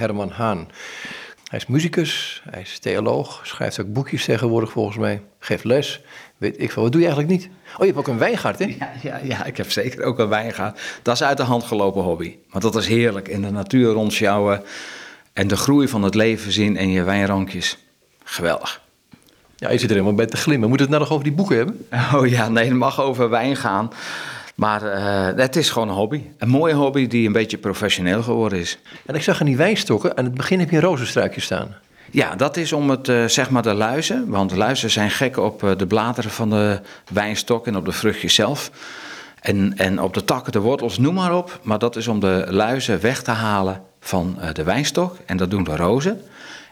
Herman Haan. Hij is muzikus, hij is theoloog, schrijft ook boekjes tegenwoordig volgens mij, geeft les. Weet ik veel, wat doe je eigenlijk niet? Oh, je hebt ook een wijngaard, hè? Ja, ja, ja, ik heb zeker ook een wijngaard. Dat is uit de hand gelopen hobby. Maar dat is heerlijk. In de natuur rondschouwen en de groei van het leven zien en je wijnrankjes. Geweldig. Ja, je zit er helemaal bij te glimmen. Moet het nou nog over die boeken hebben? Oh ja, nee, het mag over wijn gaan. Maar uh, het is gewoon een hobby. Een mooie hobby die een beetje professioneel geworden is. En ik zag aan die wijnstokken, aan het begin heb je een rozenstruikje staan. Ja, dat is om het, uh, zeg maar de luizen. Want de luizen zijn gek op uh, de bladeren van de wijnstok en op de vruchtjes zelf. En, en op de takken, de wortels, noem maar op. Maar dat is om de luizen weg te halen van de wijnstok. En dat doen de rozen.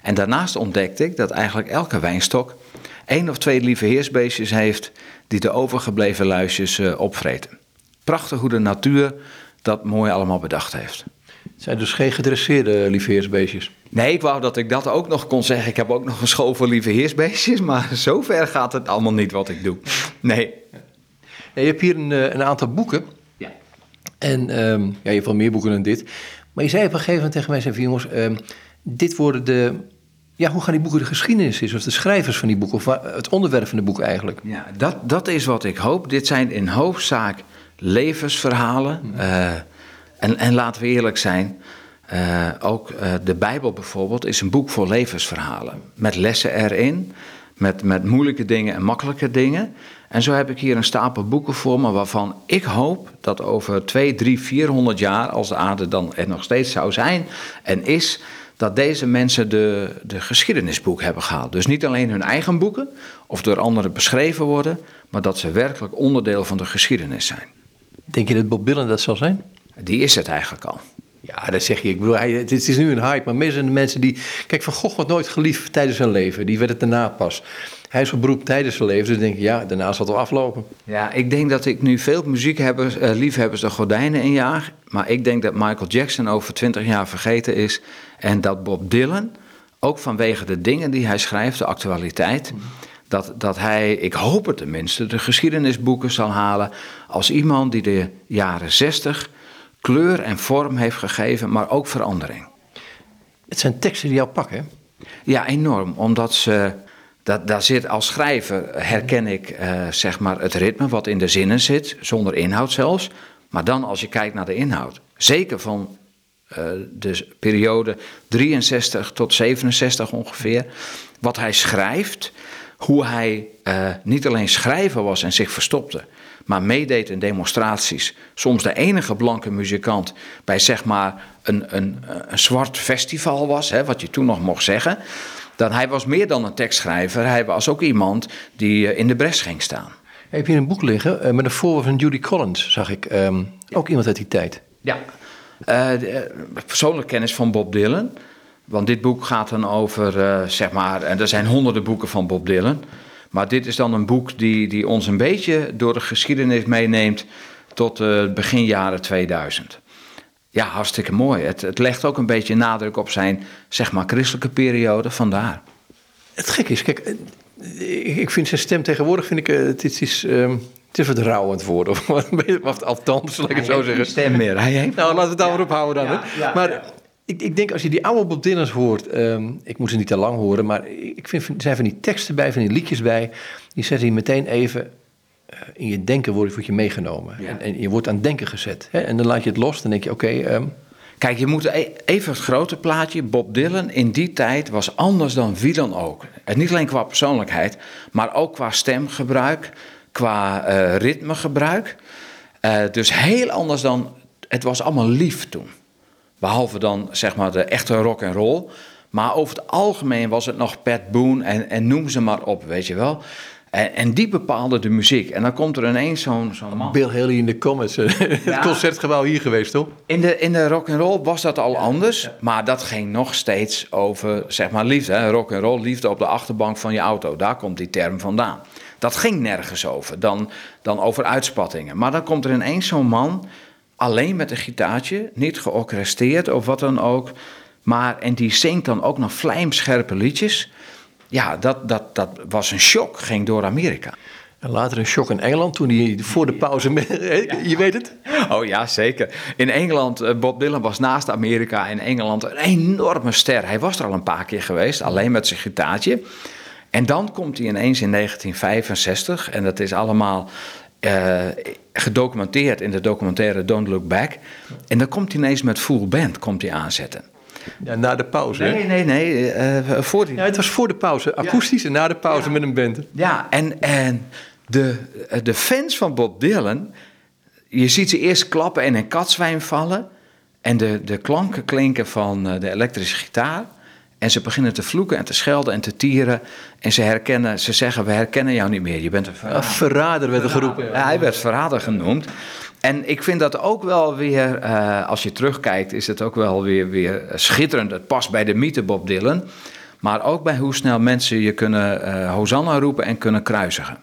En daarnaast ontdekte ik dat eigenlijk elke wijnstok één of twee lieve heersbeestjes heeft die de overgebleven luisjes opvreten. Prachtig hoe de natuur dat mooi allemaal bedacht heeft. Het zijn dus geen gedresseerde lieveheersbeestjes? Nee, ik wou dat ik dat ook nog kon zeggen. Ik heb ook nog een school voor lieveheersbeestjes, maar zover gaat het allemaal niet wat ik doe. Nee. Ja, je hebt hier een, een, aantal boeken. Ja. En um, ja, je hebt wel meer boeken dan dit. Maar je zei op een gegeven moment tegen mij, zei, jongens, um, dit worden de... Ja, hoe gaan die boeken de geschiedenis is, of de schrijvers van die boeken, of het onderwerp van de boeken eigenlijk? Ja, dat, dat is wat ik hoop. Dit zijn in hoofdzaak levensverhalen. Uh, en, en laten we eerlijk zijn, uh, ook uh, de Bijbel bijvoorbeeld is een boek voor levensverhalen. Met lessen erin, met, met moeilijke dingen en makkelijke dingen. En zo heb ik hier een stapel boeken voor me waarvan ik hoop dat over 2, 3, 400 jaar, als de aarde dan er nog steeds zou zijn en is, dat deze mensen de, de geschiedenisboek hebben gehaald. Dus niet alleen hun eigen boeken of door anderen beschreven worden, maar dat ze werkelijk onderdeel van de geschiedenis zijn. Denk je dat Bob Dylan dat zal zijn? Die is het eigenlijk al. Ja, dat zeg je. Ik bedoel, hij, het is nu een hype, maar meestal de mensen die... Kijk, Van Gogh wordt nooit geliefd tijdens zijn leven. Die werd het daarna pas. Hij is beroep tijdens zijn leven, dus denk ik, ja, daarna zal het wel aflopen. Ja, ik denk dat ik nu veel muziekhebbers, uh, liefhebbers de gordijnen injaag. Maar ik denk dat Michael Jackson over 20 jaar vergeten is. En dat Bob Dylan, ook vanwege de dingen die hij schrijft, de actualiteit... Dat, dat hij, ik hoop het tenminste, de geschiedenisboeken zal halen als iemand die de jaren 60 kleur en vorm heeft gegeven, maar ook verandering. Het zijn teksten die jou pakken, Ja, enorm. Omdat ze. Dat, daar zit als schrijver, herken ik uh, zeg maar het ritme wat in de zinnen zit, zonder inhoud zelfs. Maar dan als je kijkt naar de inhoud, zeker van uh, de periode 63 tot 67 ongeveer, wat hij schrijft, hoe hij uh, niet alleen schrijver was en zich verstopte, maar meedeed in demonstraties. Soms de enige blanke muzikant bij zeg maar een, een, een zwart festival was, hè, wat je toen nog mocht zeggen. Dan hij was meer dan een tekstschrijver, hij was ook iemand die in de bres ging staan. Heb je een boek liggen uh, met een voorwoord van Judy Collins, zag ik. Um, ook iemand uit die tijd. Ja. Uh, persoonlijke kennis van Bob Dylan. Want dit boek gaat dan over, uh, zeg maar, en er zijn honderden boeken van Bob Dylan. Maar dit is dan een boek die, die ons een beetje door de geschiedenis meeneemt tot uh, begin jaren 2000. Ja, hartstikke mooi. Het, het legt ook een beetje nadruk op zijn, zeg maar, christelijke periode, vandaar. Het gek is, kijk, ik vind zijn stem tegenwoordig, vind ik, het is... Um het is wat rouwend worden, of wat althans, zal ik het zo zeggen. stem meer. Hij heeft nou, laten we het daarop ja, houden dan. Ja, ja, maar ik, ik, denk als je die oude Bob Dylan's hoort, um, ik moet ze niet te lang horen, maar ik vind, er zijn van die teksten bij, van die liedjes bij, die zetten je meteen even uh, in je denken, word, word je meegenomen. En, en, je wordt aan het denken gezet. Hè? En dan laat je het los, dan denk je, oké... Okay, um, Kijk, je moet even het grote plaatje. Bob Dylan in die tijd was anders dan wie dan ook. En niet alleen qua persoonlijkheid, maar ook qua stemgebruik, qua uh, ritmegebruik. Uh, dus heel anders dan. Het was allemaal lief toen. Behalve dan zeg maar de echte rock en roll. Maar over het algemeen was het nog Pat Boone en, en noem ze maar op, weet je wel. En, en, die bepaalde de muziek. En dan komt er ineens zo'n zo man. Bill Haley in de Comets. het ja. concertgebouw hier geweest, toch? In de, in de rock and roll was dat al ja, anders. Ja. Maar dat ging nog steeds over, zeg maar, liefde. Rock and roll, liefde op de achterbank van je auto. Daar komt die term vandaan. Dat ging nergens over. Dan, dan over uitspattingen. Maar dan komt er ineens zo'n man alleen met een gitaartje, niet georchestreerd of wat dan ook. Maar, en die zingt dan ook nog vlijmscherpe liedjes. Ja, dat, dat, dat was een shock, ging door Amerika. En later een shock in Engeland toen hij voor de pauze. Je weet het? Oh ja, zeker. In Engeland, eh, Bob Dylan was naast Amerika in Engeland een enorme ster. Hij was er al een paar keer geweest, alleen met zijn gitaartje. En dan komt hij ineens in 1965, en dat is allemaal uh, gedocumenteerd in de documentaire Don't Look Back. En dan komt hij ineens met full band komt hij aanzetten. Ja, na de pauze. Nee, nee, nee. Uh, voor die... ja, het was voor de pauze. Akoestisch en na de pauze met een band. Ja, en, en de, de fans van Bob Dylan... Je ziet ze eerst klappen en een katzwijn vallen. En de, de klanken klinken van eh, de elektrische gitaar. En ze beginnen te vloeken en te schelden en te tieren. En ze herkennen, ze zeggen, we herkennen jou niet meer. Je bent een verrader. verrader werd er geroepen. Ja, hij werd verrader genoemd. En ik vind dat ook wel weer, uh, als je terugkijkt, is het ook wel weer, weer schitterend. Het past bij de mythe Bob Dylan. Maar ook bij hoe snel mensen je kunnen uh, Hosanna roepen en kunnen kruisigen.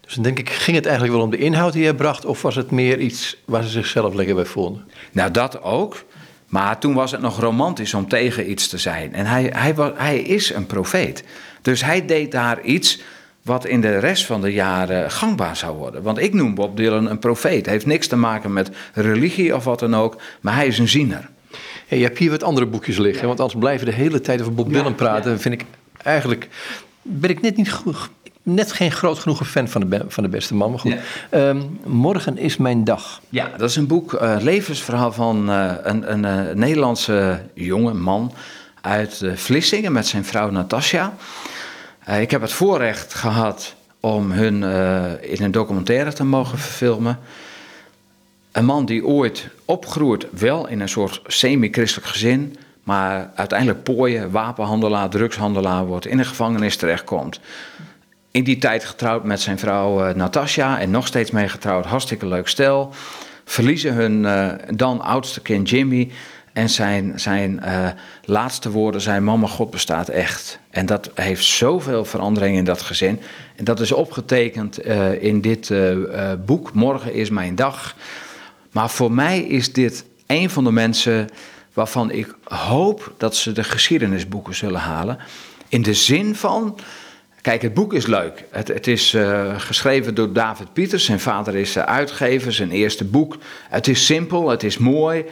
Dus dan denk ik, ging het eigenlijk wel om de inhoud die hij bracht... of was het meer iets waar ze zichzelf lekker bij vonden? Nou, dat ook. Maar toen was het nog romantisch om tegen iets te zijn. En hij, hij, was, hij is een profeet. Dus hij deed daar iets wat in de rest van de jaren gangbaar zou worden. Want ik noem Bob Dylan een profeet. Hij heeft niks te maken met religie of wat dan ook, maar hij is een ziener. Hey, je hebt hier wat andere boekjes liggen, want anders blijven we de hele tijd over Bob Dylan praten. Vind ik eigenlijk ben ik net niet goed, net geen groot genoeg fan van de, van de beste man. Maar goed. Ehm, morgen is mijn dag. Ja, dat is een boek, uh, levensverhaal van uh, een, een uh, Nederlandse jonge man uit Vlissingen met zijn vrouw Natasja. ik heb het voorrecht gehad om hun in een documentaire te mogen verfilmen. Een man die ooit opgroeit, wel in een soort semi-christelijk gezin, maar uiteindelijk pooien, wapenhandelaar, drugshandelaar wordt, in een gevangenis terechtkomt in die tijd getrouwd met zijn vrouw uh, Natasja en nog steeds mee getrouwd. Hartstikke leuk stel. Verliezen hun uh, dan oudste kind Jimmy. En zijn, zijn uh, laatste woorden zijn: Mama, God bestaat echt. En dat heeft zoveel verandering in dat gezin. En dat is opgetekend in dit boek. Morgen is mijn dag. Maar voor mij is dit een van de mensen waarvan ik hoop dat ze de geschiedenisboeken zullen halen. In de zin van Kijk, het boek is leuk. Het, het is uh, geschreven door David Pieters. Zijn vader is uh, uitgever, zijn eerste boek. Het is simpel, het is mooi.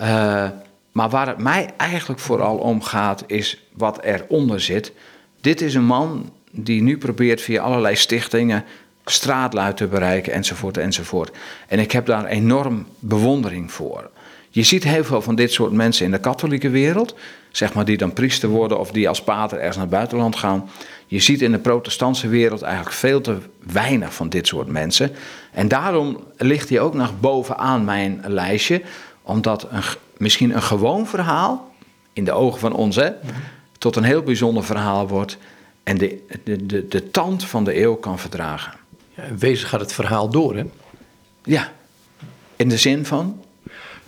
Uh, maar waar het mij eigenlijk vooral om gaat, is wat eronder zit. Dit is een man die nu probeert via allerlei stichtingen straatluid te bereiken, enzovoort, enzovoort. En ik heb daar enorm bewondering voor. Je ziet heel veel van dit soort mensen in de katholieke wereld, zeg maar, die dan priester worden of die als pater ergens naar het buitenland gaan. Je ziet in de protestantse wereld eigenlijk veel te weinig van dit soort mensen. En daarom ligt hij ook nog bovenaan mijn lijstje, omdat een, misschien een gewoon verhaal, in de ogen van ons, hè, tot een heel bijzonder verhaal wordt en de, de, de, de tand van de eeuw kan verdragen. Ja, wezen gaat het verhaal door, hè? Ja, in de zin van.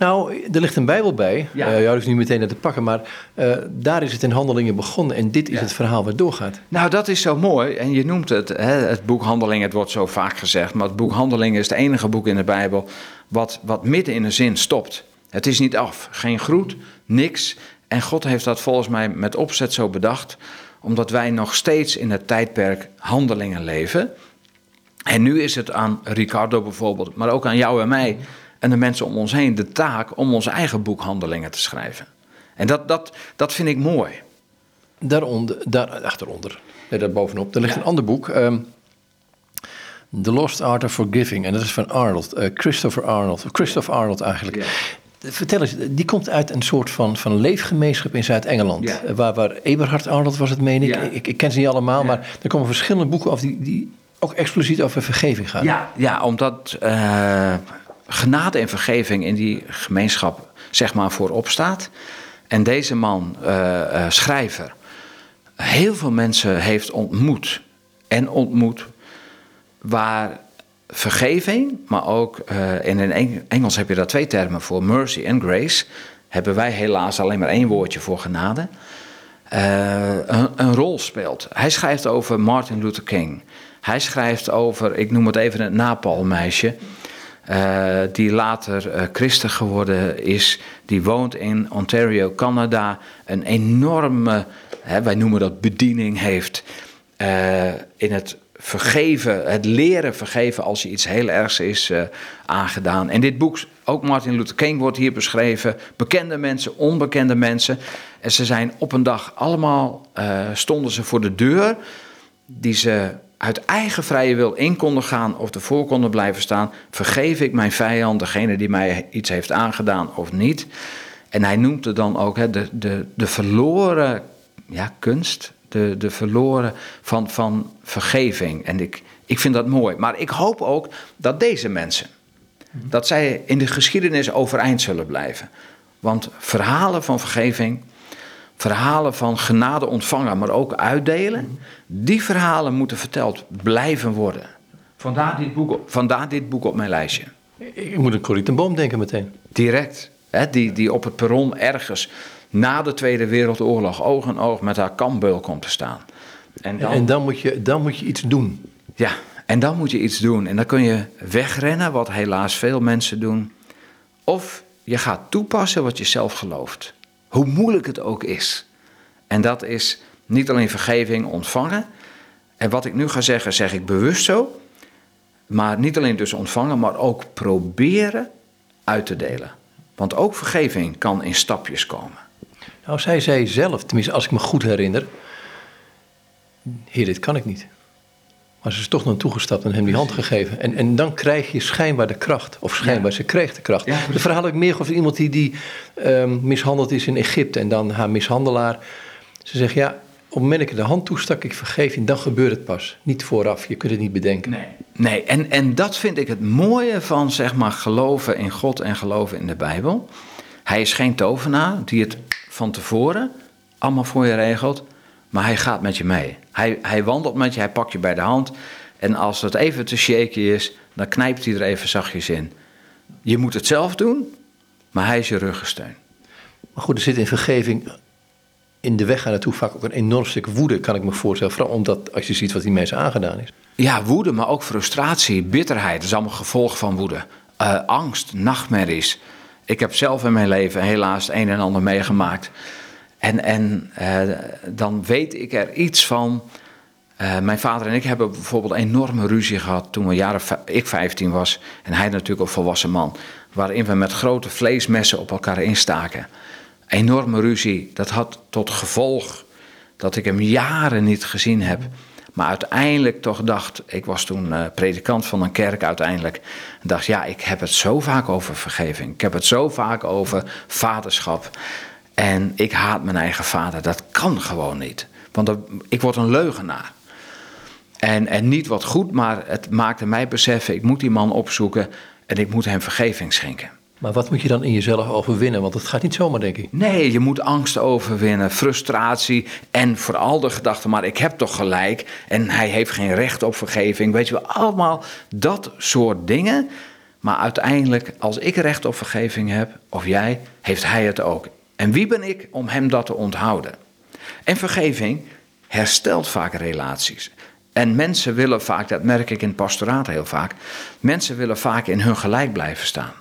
Nou, er ligt een Bijbel bij. Ja. Uh, je niet meteen naar te pakken, maar uh, daar is het in handelingen begonnen. En dit is ja. het verhaal wat doorgaat. Nou, dat is zo mooi. En je noemt het, hè, het boek Handelingen, het wordt zo vaak gezegd. Maar het boek Handelingen is het enige boek in de Bijbel wat, wat midden in een zin stopt. Het is niet af. Geen groet, niks. En God heeft dat volgens mij met opzet zo bedacht, omdat wij nog steeds in het tijdperk handelingen leven. En nu is het aan Ricardo bijvoorbeeld, maar ook aan jou en mij en de mensen om ons heen de taak om onze eigen boekhandelingen te schrijven. En dat, dat, dat vind ik mooi. Daaronder, daar, achteronder, nee, daar bovenop, er ligt ja. een ander boek. Um, The Lost Art of Forgiving. En dat is van Arnold, uh, Christopher Arnold. Christopher Arnold eigenlijk. Ja. Vertel eens, die komt uit een soort van, van leefgemeenschap in Zuid-Engeland. Ja. Waar, waar Eberhard Arnold was het, meen ik. ik. Ik ken ze niet allemaal, maar er komen verschillende boeken af die, die ook expliciet over vergeving gaan. Ja, ja omdat uh, genade en vergeving in die gemeenschap zeg maar voorop staat. En deze man, uh, uh, schrijver, heel veel mensen heeft ontmoet. En ontmoet waar vergeving, maar ook, uh, in Engels heb je daar twee termen voor, mercy en grace. Hebben wij helaas alleen maar één woordje voor genade. Een, een rol speelt. Hij schrijft over Martin Luther King. Hij schrijft over, ik noem het even het Napalmeisje. Uh, die later uh, christen geworden is. Die woont in Ontario, Canada. Een enorme, hè, wij noemen dat bediening heeft. Uh, in het vergeven, het leren vergeven als je iets heel ergs is aangedaan. En dit boek, ook Martin Luther King wordt hier beschreven. Bekende mensen, onbekende mensen. En ze zijn op een dag allemaal, stonden ze voor de deur die ze uit eigen vrije wil in konden gaan of ervoor konden blijven staan. Vergeef ik mijn vijand, degene die mij iets heeft aangedaan of niet. En hij noemt het dan ook hè, de, de, de verloren ja, kunst, de, de verloren van, van vergeving. En ik, ik vind dat mooi. Maar ik hoop ook dat deze mensen, dat zij in de geschiedenis overeind zullen blijven. Want verhalen van vergeving, verhalen van genade ontvangen, maar ook uitdelen, die verhalen moeten verteld blijven worden. Vandaar dit boek op, vandaar dit boek op mijn lijstje. Ik moet aan Corrie ten Boom denken meteen. Direct. Hè, die, die op het perron ergens na de Tweede Wereldoorlog oog in oog met haar kambeul komt te staan. En dan, en dan, moet, je, dan moet je iets doen. Ja, en dan moet je iets doen. En dan kun je wegrennen, wat helaas veel mensen doen. Of je gaat toepassen wat je zelf gelooft. Hoe moeilijk het ook is. En dat is niet alleen vergeving ontvangen. En wat ik nu ga zeggen, zeg ik bewust zo. Maar niet alleen dus ontvangen, maar ook proberen uit te delen. Want ook vergeving kan in stapjes komen. Nou, zij zei zelf, tenminste als ik me goed herinner, heer, dit kan ik niet. Maar ze is toch naar toegestapt en hem die hand gegeven. En, en dan krijg je schijnbaar de kracht. Of schijnbaar, ze kreeg de kracht. Ja, de verhaal ik meer over iemand die, die um, mishandeld is in Egypte. En dan haar mishandelaar. Ze zegt, ja, op het moment dat ik de hand toestak, ik vergeef je, dan gebeurt het pas. Niet vooraf, je kunt het niet bedenken. Nee, nee. En, en dat vind ik het mooie van, zeg maar, geloven in God en geloven in de Bijbel. Hij is geen tovenaar die het van tevoren allemaal voor je regelt, maar hij gaat met je mee. Hij, hij wandelt met je, hij pakt je bij de hand. En als het even te shaky is, dan knijpt hij er even zachtjes in. Je moet het zelf doen, maar hij is je ruggensteun. Maar goed, er zit in vergeving in de weg naartoe vaak ook een enorm stuk woede, kan ik me voorstellen. Vooral omdat als je ziet wat die mensen aangedaan is. Ja, woede, maar ook frustratie, bitterheid. Dat is allemaal gevolg van woede. Uh, angst, nachtmerries. Ik heb zelf in mijn leven helaas het een en ander meegemaakt. En, en uh, dan weet ik er iets van. Uh, mijn vader en ik hebben bijvoorbeeld enorme ruzie gehad toen jaren, ik 15 was en hij natuurlijk een volwassen man. Waarin we met grote vleesmessen op elkaar instaken. Enorme ruzie. Dat had tot gevolg dat ik hem jaren niet gezien heb. Maar uiteindelijk toch dacht, ik was toen uh, predikant van een kerk uiteindelijk. Dacht, ja, ik heb het zo vaak over vergeving. Ik heb het zo vaak over vaderschap. En ik haat mijn eigen vader. Dat kan gewoon niet. Want ik word een leugenaar. En, en niet wat goed, maar het maakte mij beseffen, ik moet die man opzoeken en ik moet hem vergeving schenken. Maar wat moet je dan in jezelf overwinnen? Want het gaat niet zomaar, denk ik. Nee, je moet angst overwinnen, frustratie en vooral de gedachte, maar ik heb toch gelijk en hij heeft geen recht op vergeving. Weet je wel, allemaal dat soort dingen. Maar uiteindelijk, als ik recht op vergeving heb, of jij, heeft hij het ook. En wie ben ik om hem dat te onthouden? En vergeving herstelt vaak relaties. En mensen willen vaak, dat merk ik in het pastoraat heel vaak, mensen willen vaak in hun gelijk blijven staan.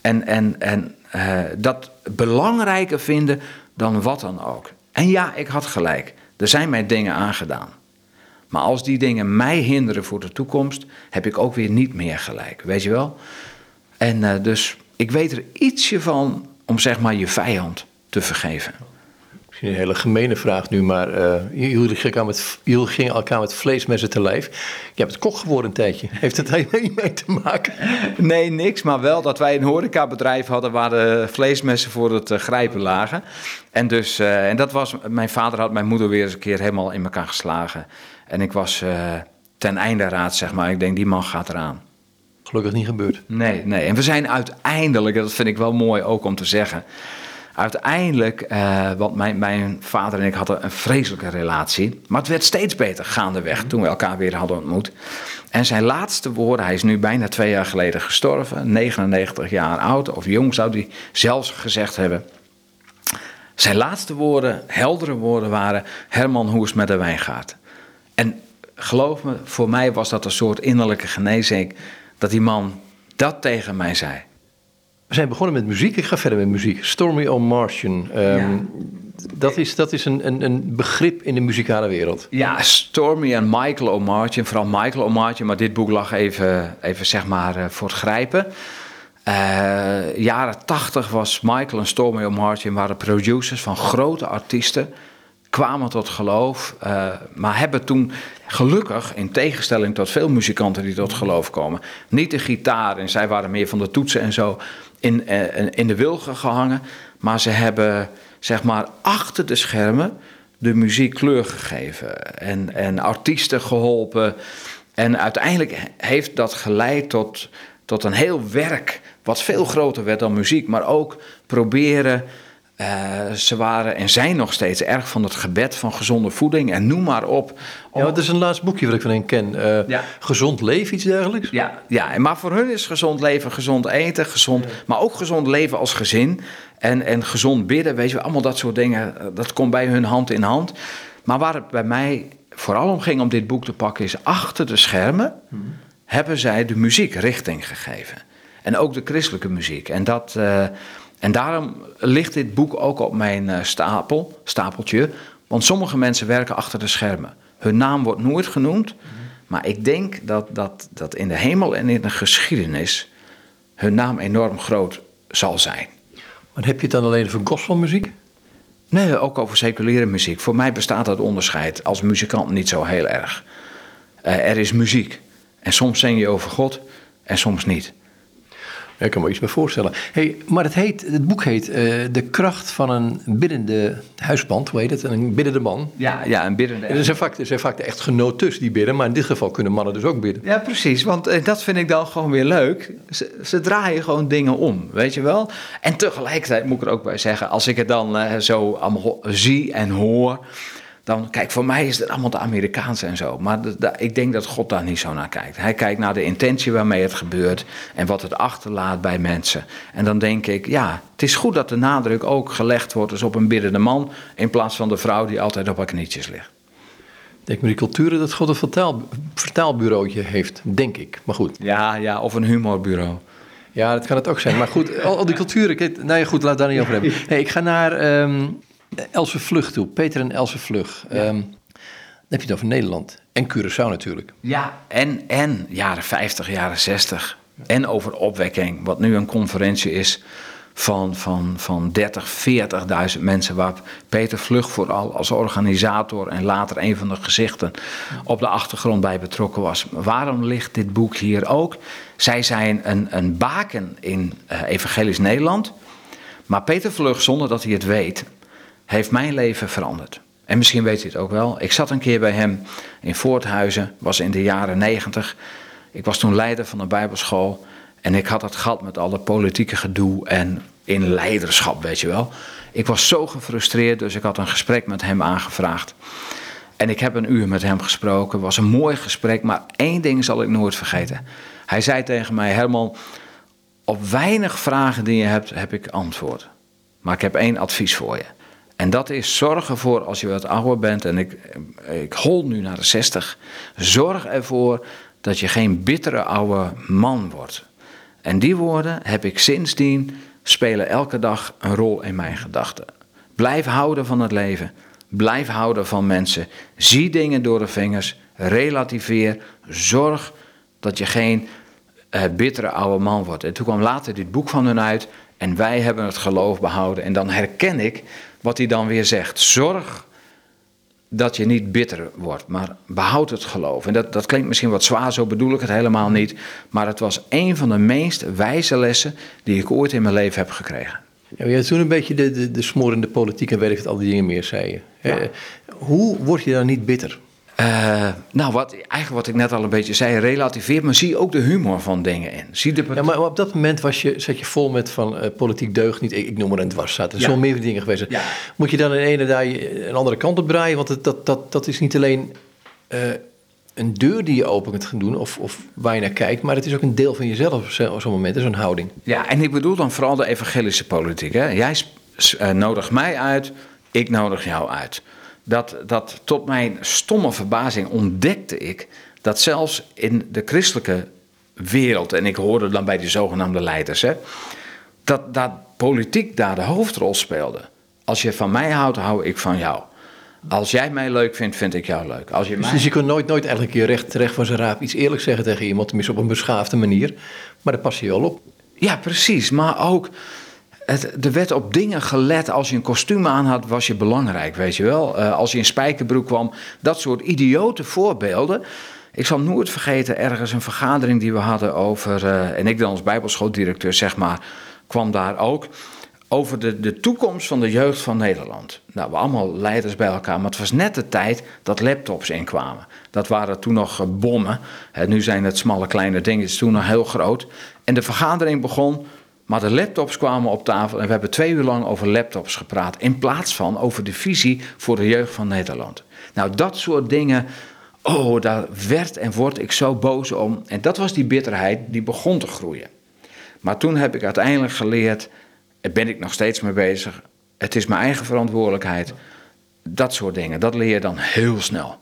En, en, en uh, dat belangrijker vinden dan wat dan ook. En ja, ik had gelijk. Er zijn mij dingen aangedaan. Maar als die dingen mij hinderen voor de toekomst, heb ik ook weer niet meer gelijk. Weet je wel? En uh, dus ik weet er ietsje van om zeg maar je vijand te vergeven een hele gemene vraag nu, maar uh, jullie, gingen elkaar met, jullie gingen elkaar met vleesmessen te lijf. Je hebt het kok geworden een tijdje. Heeft het daar mee te maken? Nee, niks. Maar wel dat wij een horecabedrijf hadden waar de vleesmessen voor het uh, grijpen lagen. En, dus, uh, en dat was, mijn vader had mijn moeder weer eens een keer helemaal in elkaar geslagen. En ik was ten einde raad, zeg maar. Ik denk, die man gaat eraan. Gelukkig niet gebeurd. Nee, nee. En we zijn uiteindelijk, dat vind ik wel mooi ook om te zeggen uiteindelijk, uh, mijn, mijn vader en ik hadden een vreselijke relatie. Maar het werd steeds beter gaandeweg toen we elkaar weer hadden ontmoet. En zijn laatste woorden, hij is nu bijna twee jaar geleden gestorven, 99 jaar oud of jong zou hij zelfs gezegd hebben. Zijn laatste woorden, heldere woorden waren: Herman, hoe het met de wijngaard? En geloof me, voor mij was dat een soort innerlijke genezing dat die man dat tegen mij zei. We zijn begonnen met muziek. Ik ga verder met muziek. Stormy on Martian. Um, dat is, dat is een, een, een begrip in de muzikale wereld. Ja, Stormy en Michael O'Martin, vooral Michael O'Martin, maar dit boek lag even, even zeg maar eh, voor het grijpen. Uh, jaren tachtig was Michael en Stormy O'Martin waren producers van grote artiesten kwamen tot geloof, uh, maar hebben toen gelukkig, in tegenstelling tot veel muzikanten die tot geloof komen, niet de gitaar en zij waren meer van de toetsen en zo in, uh, in de wilgen gehangen, maar ze hebben zeg maar achter de schermen de muziek kleur gegeven en, en artiesten geholpen. En uiteindelijk heeft dat geleid tot, tot een heel werk wat veel groter werd dan muziek, maar ook proberen uh, ze waren en zijn nog steeds erg van het gebed van gezonde voeding en noem maar op. Ja, dat is een laatst boekje wat ik van hen ken. Uh, ja. Gezond leven, iets dergelijks? Ja, ja, maar voor hun is gezond leven, gezond eten, gezond, ja. maar ook gezond leven als gezin. En, en gezond bidden, weet je, allemaal dat soort dingen, eh, dat komt bij hun hand in hand. Maar waar het bij mij vooral om ging om dit boek te pakken, is achter de schermen hmm. hebben zij de muziek richting gegeven. En ook de christelijke muziek. En dat. Uh, en daarom ligt dit boek ook op mijn eh, stapel, stapeltje. Want sommige mensen werken achter de schermen. Hun naam wordt nooit genoemd. Maar ik denk dat, dat, dat in de hemel en in de geschiedenis hun naam enorm groot zal zijn. Maar heb je het dan alleen over gospelmuziek? Nee, ook over seculiere muziek. Voor mij bestaat dat onderscheid als muzikant niet zo heel erg. Uh, er is muziek. En soms zing je over God en soms niet. Ik kan me iets bij voorstellen. Hey, maar het, heet, het boek heet uh, De kracht van een biddende huisband. Hoe heet het? Een biddende man. Ja, ja een biddende. er, zijn vaak, er zijn vaak de echtgenotes die bidden. Maar in dit geval kunnen mannen dus ook bidden. Ja, precies. Want uh, dat vind ik dan gewoon weer leuk. Ze, ze, draaien gewoon dingen om, weet je wel. En tegelijkertijd moet ik er ook bij zeggen... als ik het dan uh, zo allemaal zie en hoor dan, kijk, voor mij is het allemaal de Amerikaanse en zo. Maar ik denk dat God daar niet zo naar kijkt. Hij kijkt naar de intentie waarmee het gebeurt en wat het achterlaat bij mensen. En dan denk ik, ja, het is goed dat de nadruk ook gelegd wordt dus op een biddende man, in plaats van de vrouw die altijd op haar knietjes ligt. Denk maar die culturen dat God een vertaal, vertaalbureautje heeft, denk ik. Maar goed. Ja, ja, of een humorbureau. Ja, dat kan het ook zijn. Maar goed, al, al die culturen. Nou ja, goed, laat daar niet over hebben. Hey, ik ga naar um, Else Vlug toe. Peter en Else Vlug. Ja. Um, dan heb je het over Nederland. En Curaçao natuurlijk. Ja, en, en jaren 50, jaren 60. En over opwekking, wat nu een conferentie is van, van, van 30, 40.000 mensen. Waar Peter Vlug vooral als organisator en later een van de gezichten op de achtergrond bij betrokken was. Waarom ligt dit boek hier ook? Zij zijn een, een baken in uh, Evangelisch Nederland. Maar Peter Vlug, zonder dat hij het weet, heeft mijn leven veranderd. En misschien weet u het ook wel. Ik zat een keer bij hem in Voorthuizen, was in de jaren negentig. Ik was toen leider van een bijbelschool. En ik had het gehad met alle politieke gedoe en in leiderschap, weet je wel. Ik was zo gefrustreerd, dus ik had een gesprek met hem aangevraagd. En ik heb een uur met hem gesproken. Het was een mooi gesprek, maar één ding zal ik nooit vergeten. Hij zei tegen mij: Herman, op weinig vragen die je hebt, heb ik antwoord. Maar ik heb één advies voor je. En dat is zorg ervoor als je wat ouder bent, en ik, ik hol nu naar de 60, zorg ervoor dat je geen bittere oude man wordt. En die woorden heb ik sindsdien spelen elke dag een rol in mijn gedachten. Blijf houden van het leven. Blijf houden van mensen. Zie dingen door de vingers. Relativeer. Zorg dat je geen uh, bittere oude man wordt. En toen kwam later dit boek van hun uit. En wij hebben het geloof behouden. En dan herken ik wat hij dan weer zegt. Zorg dat je niet bitter wordt, maar behoud het geloof. En dat, dat klinkt misschien wat zwaar, zo bedoel ik het helemaal niet. Maar het was een van de meest wijze lessen die ik ooit in mijn leven heb gekregen. Ja, je toen een beetje de, de, de smorende politiek en het, al die dingen meer, zei je. Ja. Uh, hoe word je dan niet bitter? Uh, nou, wat, eigenlijk wat ik net al een beetje zei, relativeer, maar zie ook de humor van dingen in. Zie de... Ja, maar op dat moment was je, zat je vol met van uh, politiek deugd niet. Ik, ik, noem maar een dwarszaad. Er zijn ja. meer dingen geweest. Ja. Moet je dan in ene daar een andere kant op draaien? Want het, dat, dat, dat is niet alleen uh, een deur die je open kunt gaan doen of, of waar je naar kijkt, maar het is ook een deel van jezelf op zo'n moment, zo'n houding. Ja, en ik bedoel dan vooral de evangelische politiek. Hè? Jij nodigt mij uit, ik nodig jou uit dat, dat tot mijn stomme verbazing ontdekte ik dat zelfs in de christelijke wereld, en ik hoorde dan bij die zogenaamde leiders, hè, dat, dat politiek daar de hoofdrol speelde. Als je van mij houdt, hou ik van jou. Als jij mij leuk vindt, vind ik jou leuk. Als je Dus, mij... dus je kunt nooit, nooit eigenlijk je recht, recht van zijn raap iets eerlijk zeggen tegen iemand, tenminste op een beschaafde manier. Maar daar pas je wel op. Ja, precies. Maar ook, het, er werd op dingen gelet. Als je een kostuum aan had, was je belangrijk, weet je wel. Eh, als je in spijkerbroek kwam, dat soort idiote voorbeelden. Ik zal nooit vergeten, ergens een vergadering die we hadden over... eh, en ik dan als bijbelschooldirecteur, zeg maar, kwam daar ook... over de, de toekomst van de jeugd van Nederland. Nou, we allemaal leiders bij elkaar, maar het was net de tijd dat laptops inkwamen. Dat waren toen nog eh, bommen. Nu zijn het smalle kleine dingetjes, toen nog heel groot. En de vergadering begon, maar de laptops kwamen op tafel... en we hebben twee uur lang over laptops gepraat... in plaats van over de visie voor de jeugd van Nederland. Nou, dat soort dingen... Oh, daar werd en word ik zo boos om. En dat was die bitterheid die begon te groeien. Maar toen heb ik uiteindelijk geleerd, daar ben ik nog steeds mee bezig. Het is mijn eigen verantwoordelijkheid. Dat soort dingen, dat leer je dan heel snel.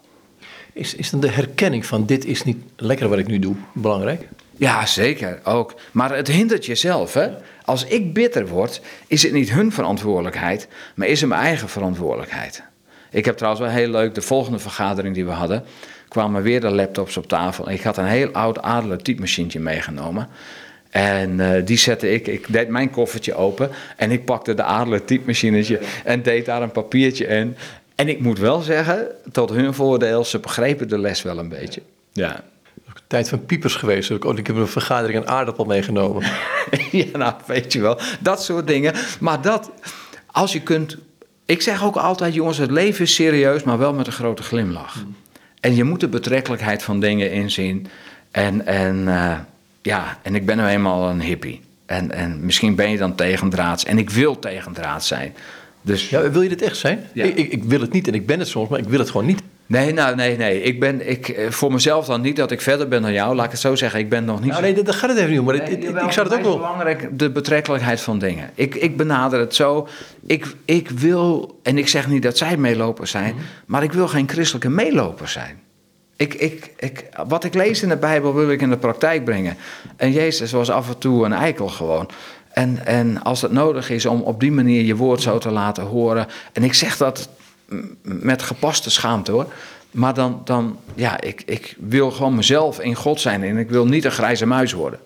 Is, is dan de herkenning van dit is niet lekker wat ik nu doe belangrijk? Ja, zeker ook. Maar het hindert jezelf. Hè? Als ik bitter word, is het niet hun verantwoordelijkheid, maar is het mijn eigen verantwoordelijkheid. Ik heb trouwens wel heel leuk, de volgende vergadering die we hadden, kwamen weer de laptops op tafel. Ik had een heel oud Adler typemachientje meegenomen. En eh, die zette ik, ik deed mijn koffertje open en ik pakte de Adler typemachinetje en deed daar een papiertje in. En ik moet wel zeggen, tot hun voordeel, ze begrepen de les wel een beetje. Ja. Tijd van piepers geweest. ook. Oh, ik heb een vergadering een aardappel meegenomen. ja, nou, weet je wel. Dat soort dingen. Maar dat, als je kunt... Ik zeg ook altijd, jongens, het leven is serieus, maar wel met een grote glimlach. En je moet de betrekkelijkheid van dingen inzien. En, en eh, ja, en ik ben nou eenmaal een hippie. En, en misschien ben je dan tegendraads. En ik wil tegendraads zijn. Dus Ja, wil je dit echt zijn? Ja. Ik, ik, ik wil het niet en ik ben het soms, maar ik wil het gewoon niet. Nee, nou, nee, nee. Ik ben ik, eh, voor mezelf dan niet dat ik verder ben dan jou. Laat ik het zo zeggen. Ik ben nog niet Nou, nee, daar gaat het even niet om. Maar het- het- Nee, ik zou het ook wel. wel... belangrijk, de betrekkelijkheid van dingen. Ik, ik benader het zo. Ik, ik wil, en ik zeg niet dat zij meelopers zijn, Mhm. maar ik wil geen christelijke meelopers zijn. Ik, ik, ik, wat ik lees in de Bijbel wil ik in de praktijk brengen. En Jezus was af en toe een eikel gewoon. En, en als het nodig is om op die manier je woord zo te laten horen. En ik zeg dat met gepaste schaamte hoor. Maar dan, dan ja, ik, ik wil gewoon mezelf in God zijn. En ik wil niet een grijze muis worden.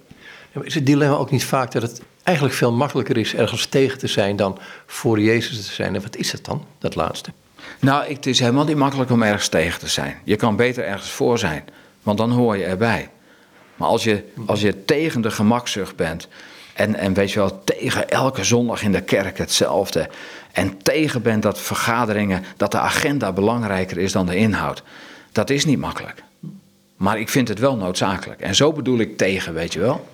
Ja, Is het dilemma ook niet vaak dat het eigenlijk veel makkelijker is ergens tegen te zijn dan voor Jezus te zijn? En wat is het dan, dat laatste? Nou, het is helemaal niet makkelijk om ergens tegen te zijn. Je kan beter ergens voor zijn, want dan hoor je erbij. Maar als je, als je tegen de gemakzucht bent en, en weet je wel, tegen elke zondag in de kerk hetzelfde. En tegen bent dat vergaderingen, dat de agenda belangrijker is dan de inhoud. Dat is niet makkelijk. Maar ik vind het wel noodzakelijk. En zo bedoel ik tegen, weet je wel.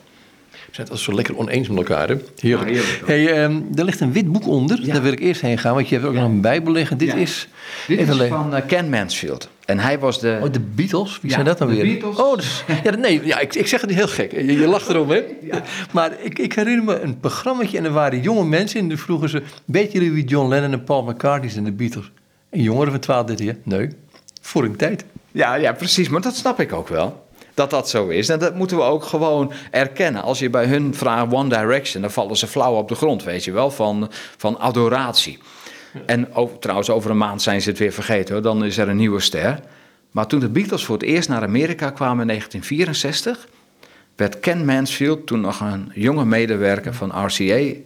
We zijn het altijd zo lekker oneens met elkaar, hè? Heerlijk. Hey, ehm, er ligt een wit boek onder. Ja. Daar wil ik eerst heen gaan, want je hebt ook nog een bijbel liggen. Dit is... Dit is van eh, Ken Mansfield. En hij was de... Oh, de Beatles? Wie zijn dat dan de weer? Beatles. Oh, dus, ja, nee, ja, ik, ik zeg het heel gek. Je, je lacht erom, hè? Maar ik, ik herinner me een programmaatje en er waren jonge mensen en vroegen ze... Weet jullie wie John Lennon en Paul McCartney zijn, de Beatles? En jongeren van 12, 13 jaar? Nee, voor een tijd. Ja, ja, precies. Maar dat snap ik ook wel. Dat dat zo is. En dat moeten we ook gewoon erkennen. Als je bij hun vraagt One Direction, dan vallen ze flauw op de grond, weet je wel, van, van adoratie. En over, trouwens, over een maand zijn ze het weer vergeten hoor. Dan is er een nieuwe ster. Maar toen de Beatles voor het eerst naar Amerika kwamen in 1964, werd Ken Mansfield, toen nog een jonge medewerker van RCA,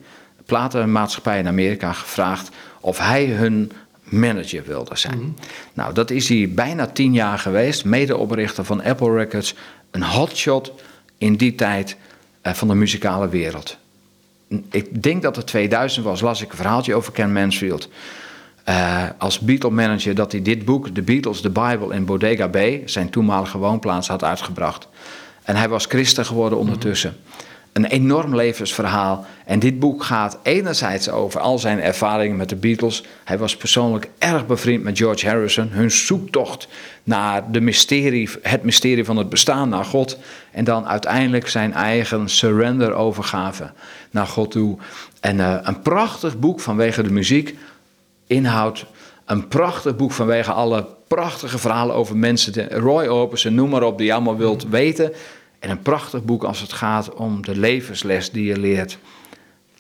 platenmaatschappij in Amerika, gevraagd of hij hun manager wilde zijn. Nou, dat is hij bijna tien jaar geweest, medeoprichter van Apple Records, een hotshot in die tijd eh, van de muzikale wereld. Ik denk dat het 2000 was, las ik een verhaaltje over Ken Mansfield. Eh, als Beatle-manager dat hij dit boek, The Beatles, The Bible in Bodega Bay, zijn toenmalige woonplaats, had uitgebracht. En hij was christen geworden ondertussen. Een enorm levensverhaal. En dit boek gaat enerzijds over al zijn ervaringen met de Beatles. Hij was persoonlijk erg bevriend met George Harrison. Hun zoektocht naar de mysterie, het mysterie van het bestaan naar God. En dan uiteindelijk zijn eigen surrender-overgave naar God toe. En eh, een prachtig boek vanwege de muziek inhoud. Een prachtig boek vanwege alle prachtige verhalen over mensen. Roy Orbison, noem maar op, die je allemaal wilt weten. En een prachtig boek als het gaat om de levensles die je leert.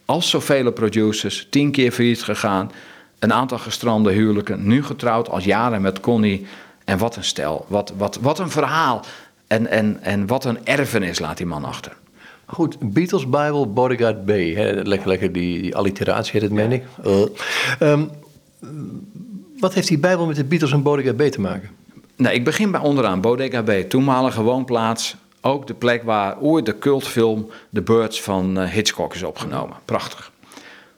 Als zoveel producers, tien keer failliet gegaan. een aantal gestrande huwelijken, nu getrouwd al jaren met Connie. En wat een stel, wat, wat, wat een verhaal. En, en, en wat een erfenis laat die man achter. Goed, Beatles Bible, Bodyguard B. Hè? Lekker, lekker die, die alliteratie heet het, meen ik. Uh. Um, wat heeft die Bijbel met de Beatles en Bodega B te maken? Nou, ik begin bij onderaan. Bodega B, toenmalige woonplaats. Ook de plek waar ooit de cultfilm The Birds van eh, Hitchcock is opgenomen. Prachtig.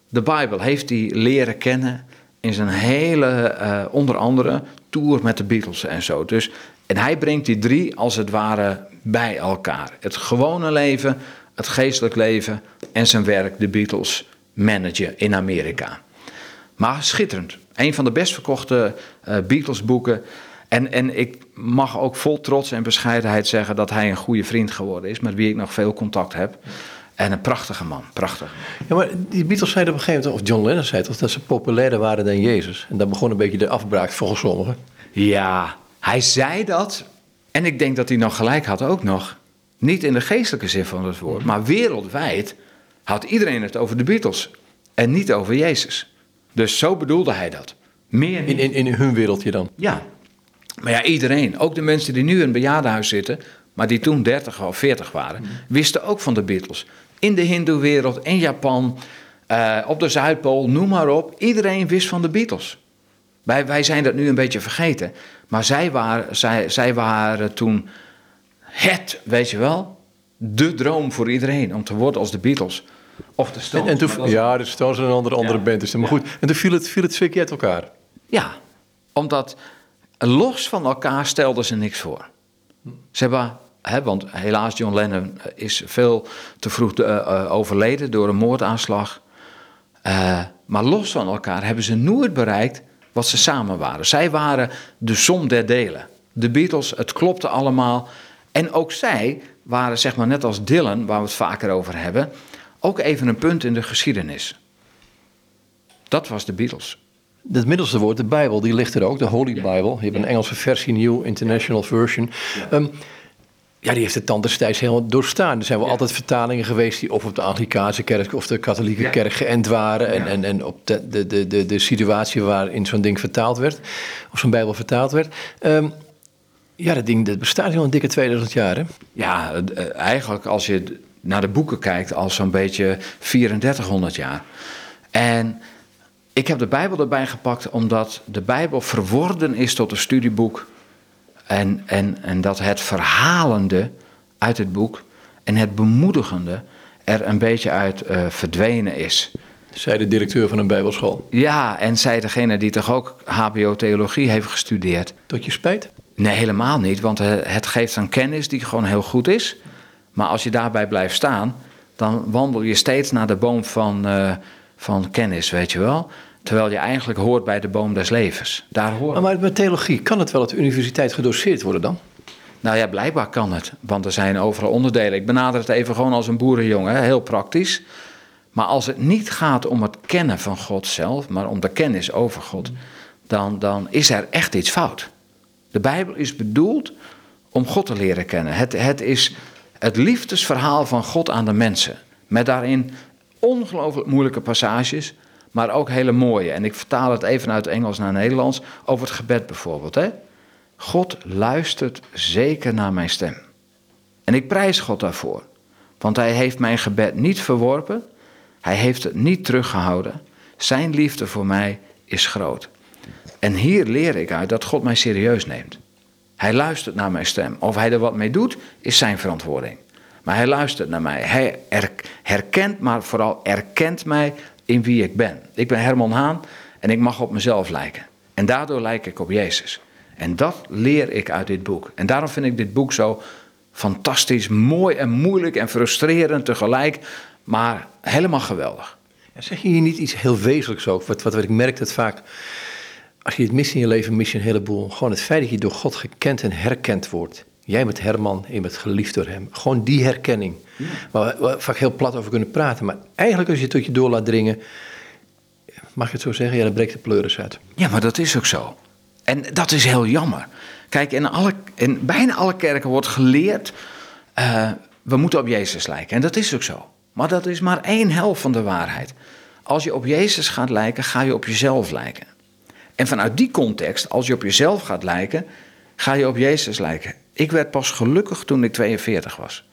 De Bijbel heeft hij leren kennen in zijn hele, uh, onder andere, tour met de Beatles en zo. Dus, en hij brengt die drie als het ware bij elkaar. Het gewone leven, het geestelijk leven en zijn werk, de Beatles manager in Amerika. Maar schitterend. Een van de best verkochte uh, Beatles-boeken. En, en ik mag ook vol trots en bescheidenheid zeggen dat hij een goede vriend geworden is, met wie ik nog veel contact heb. En een prachtige man, prachtig. Ja, maar die Beatles zeiden op een gegeven moment, of John Lennon zei toch, dat ze populairder waren dan Jezus. En dat begon een beetje de afbraak volgens sommigen. Ja, hij zei dat. En ik denk dat hij nog gelijk had ook nog. Niet in de geestelijke zin van het woord, maar wereldwijd had iedereen het over de Beatles. En niet over Jezus. Dus zo bedoelde hij dat. Meer in, in, in hun wereldje dan? Ja. Maar ja, iedereen, ook de mensen die nu in een bejaardenhuis zitten, maar die toen 30 of 40 waren, mhm. wisten ook van de Beatles. In de Hindoe-wereld, in Japan, uh, op de Zuidpool, noem maar op. Iedereen wist van de Beatles. Wij, wij zijn dat nu een beetje vergeten. Maar zij waren, zij, zij waren toen het, weet je wel, de droom voor iedereen om te worden als de Beatles. Of de Stones. En, toen, ja, de Stones en een andere, andere band is Maar goed, en toen viel het, viel het uit elkaar. Ja, omdat los van elkaar stelden ze niks voor. Ze hebben, hè, want helaas John Lennon is veel te vroeg uh, overleden door een moordaanslag. Maar los van elkaar hebben ze nooit bereikt wat ze samen waren. Zij waren de som der delen. De Beatles, het klopte allemaal. En ook zij waren, zeg maar net als Dylan, waar we het vaker over hebben, ook even een punt in de geschiedenis. Dat was de Beatles. Het middelste woord, de Bijbel, die ligt er ook, de Holy Bible. Je hebt een Engelse versie, New International Version. Ja. Um, ja, die heeft het dan destijds helemaal doorstaan. Er zijn wel altijd vertalingen geweest die of op de Anglikaanse kerk of de katholieke kerk geënt waren. En, en, en op de, de, de, de, situatie waarin zo'n ding vertaald werd, of zo'n Bijbel vertaald werd. Um, ja, dat ding dat bestaat al een dikke 2000 jaar. Hè? Ja, eh, eigenlijk als je naar de boeken kijkt, al zo'n beetje 3400 jaar. En ik heb de Bijbel erbij gepakt omdat de Bijbel verworden is tot een studieboek. En, en, en dat het verhalende uit het boek en het bemoedigende er een beetje uit uh, verdwenen is. Zij de directeur van een bijbelschool. Ja, en zij degene die toch ook HBO-theologie heeft gestudeerd. Tot je spijt? Nee, helemaal niet, want eh, het geeft een kennis die gewoon heel goed is. Maar als je daarbij blijft staan, dan wandel je steeds naar de boom van, uh, van kennis, weet je wel. Terwijl je eigenlijk hoort bij de boom des levens. Daar hoort... Maar met theologie, kan het wel op de universiteit gedoseerd worden dan? Nou ja, blijkbaar kan het. Want er zijn overal onderdelen. Ik benader het even gewoon als een boerenjongen, heel praktisch. Maar als het niet gaat om het kennen van God zelf, maar om de kennis over God, dan, dan is er echt iets fout. De Bijbel is bedoeld om God te leren kennen. Het, het is het liefdesverhaal van God aan de mensen. Met daarin ongelooflijk moeilijke passages, maar ook hele mooie. En ik vertaal het even uit Engels naar Nederlands over het gebed bijvoorbeeld. Hè? God luistert zeker naar mijn stem. En ik prijs God daarvoor. Want hij heeft mijn gebed niet verworpen. Hij heeft het niet teruggehouden. Zijn liefde voor mij is groot. En hier leer ik uit dat God mij serieus neemt. Hij luistert naar mijn stem. Of hij er wat mee doet, is zijn verantwoording. Maar hij luistert naar mij. Hij herkent, maar vooral erkent mij in wie ik ben. Ik ben Herman Haan en ik mag op mezelf lijken. En daardoor lijk ik op Jezus. En dat leer ik uit dit boek. En daarom vind ik dit boek zo fantastisch, mooi en moeilijk en frustrerend tegelijk, maar helemaal geweldig. Zeg je hier niet iets heel wezenlijks ook? Wat, wat, wat ik merk dat vaak als je het mist in je leven, mis je een heleboel. Gewoon het feit dat je door God gekend en herkend wordt. Jij met Herman je bent geliefd door hem. Gewoon die herkenning. Ja. Waar we vaak heel plat over kunnen praten. Maar eigenlijk als je het tot je door laat dringen, mag je het zo zeggen, ja, dan breekt de pleuris uit. Ja, maar dat is ook zo. En dat is heel jammer. Kijk, in, alle, bijna alle kerken wordt geleerd, uh, we moeten op Jezus lijken. En dat is ook zo. Maar dat is maar één helft van de waarheid. Als je op Jezus gaat lijken, ga je op jezelf lijken. En vanuit die context, als je op jezelf gaat lijken, ga je op Jezus lijken. Ik werd pas gelukkig toen ik 42 was.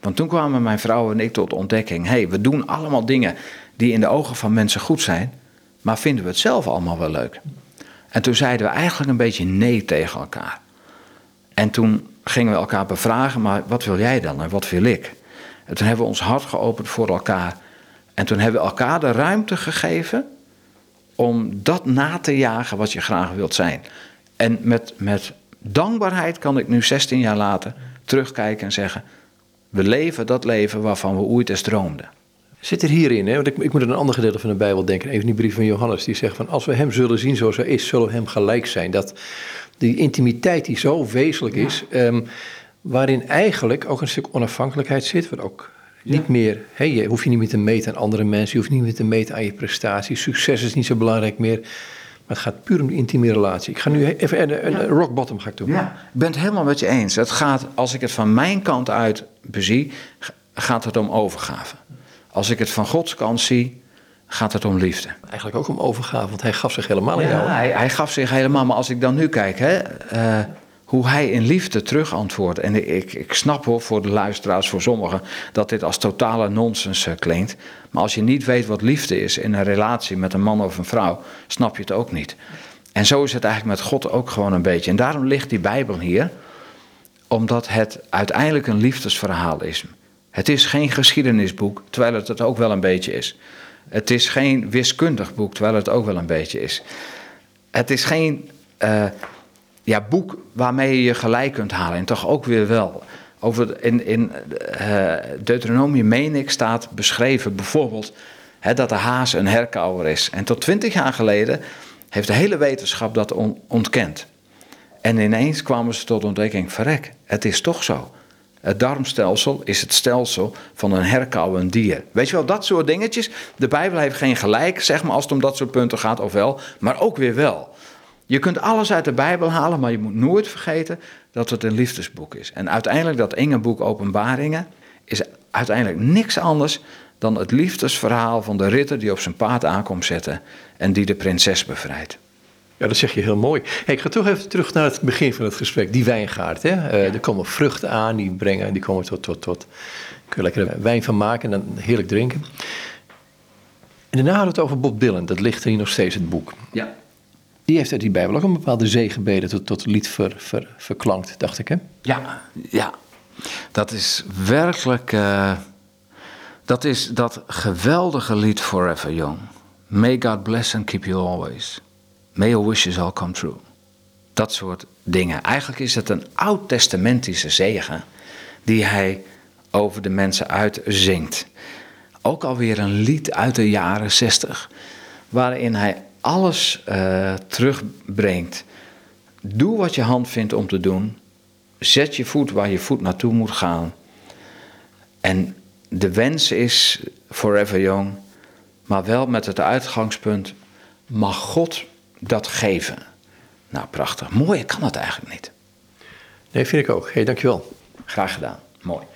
Want toen kwamen mijn vrouw en ik tot ontdekking: hé, hey, we doen allemaal dingen die in de ogen van mensen goed zijn, maar vinden we het zelf allemaal wel leuk? En toen zeiden we eigenlijk een beetje nee tegen elkaar. En toen gingen we elkaar bevragen: maar wat wil jij dan en wat wil ik? En toen hebben we ons hart geopend voor elkaar. En toen hebben we elkaar de ruimte gegeven om dat na te jagen wat je graag wilt zijn. En met, met dankbaarheid kan ik nu 16 jaar later terugkijken en zeggen: we leven dat leven waarvan we ooit eens droomden. Zit er hierin, hè? want ik, ik moet aan een ander gedeelte van de Bijbel denken. Even die brief van Johannes, die zegt van als we hem zullen zien zoals hij is, zullen we hem gelijk zijn. Dat die intimiteit die zo wezenlijk is, ehm, waarin eigenlijk ook een stuk onafhankelijkheid zit, wat ook niet meer, hè, je hoeft je niet meer te meten aan andere mensen, je hoeft niet meer te meten aan je prestaties. Succes is niet zo belangrijk meer. Maar het gaat puur om die intieme relatie. Ik ga nu even een, een rock bottom ga ik doen. Ja, ik ben het helemaal met je eens. Het gaat, als ik het van mijn kant uit bezie, gaat het om overgave. Als ik het van Gods kant zie, gaat het om liefde. Eigenlijk ook om overgave, want hij gaf zich helemaal aan jou. Hij, hij, gaf zich helemaal, maar als ik dan nu kijk, hè, uh, hoe hij in liefde terugantwoordt. En ik, ik snap hoor voor de luisteraars, voor sommigen, dat dit als totale nonsens uh, klinkt. Maar als je niet weet wat liefde is in een relatie met een man of een vrouw, snap je het ook niet. En zo is het eigenlijk met God ook gewoon een beetje. En daarom ligt die Bijbel hier, omdat het uiteindelijk een liefdesverhaal is. Het is geen geschiedenisboek, terwijl het het ook wel een beetje is. Het is geen wiskundig boek, terwijl het ook wel een beetje is. Het is geen uh, ja, boek waarmee je je gelijk kunt halen. En toch ook weer wel. Over, in in uh, Deuteronomium, meen ik, staat beschreven bijvoorbeeld hè, dat de haas een herkauwer is. En tot twintig jaar geleden heeft de hele wetenschap dat on, ontkend. En ineens kwamen ze tot ontdekking: verrek, het is toch zo. Het darmstelsel is het stelsel van een herkauwend dier. Weet je wel, dat soort dingetjes. De Bijbel heeft geen gelijk, zeg maar, als het om dat soort punten gaat, of wel, maar ook weer wel. Je kunt alles uit de Bijbel halen, maar je moet nooit vergeten dat het een liefdesboek is. En uiteindelijk dat enge boek Openbaringen is uiteindelijk niks anders dan het liefdesverhaal van de ritter die op zijn paard aankomt zetten en die de prinses bevrijdt. Ja, dat zeg je heel mooi. Hey, ik ga toch even terug naar het begin van het gesprek. Die wijngaard. Hè? Uh, Er komen vruchten aan, die brengen, die komen tot, tot, tot. Kun je lekker wijn van maken en dan heerlijk drinken. En daarna hadden we het over Bob Dylan. Dat ligt er hier nog steeds het boek. Ja. Die heeft uit die Bijbel ook een bepaalde zegenbeden tot, tot lied ver, ver, verklankt, dacht ik, hè? Ja, ja. Dat is werkelijk... Uh, dat is dat geweldige lied Forever Young. May God bless and keep you always. May your wishes all come true. Dat soort dingen. Eigenlijk is het een oud-testamentische zegen die hij over de mensen uitzingt. Ook alweer een lied uit de jaren zestig, waarin hij alles uh, terugbrengt. Doe wat je hand vindt om te doen. Zet je voet waar je voet naartoe moet gaan. En de wens is forever young, maar wel met het uitgangspunt: mag God dat geven. Nou, prachtig. Mooi kan dat eigenlijk niet. Nee, vind ik ook. Hé, hey, dankjewel. Graag gedaan. Mooi.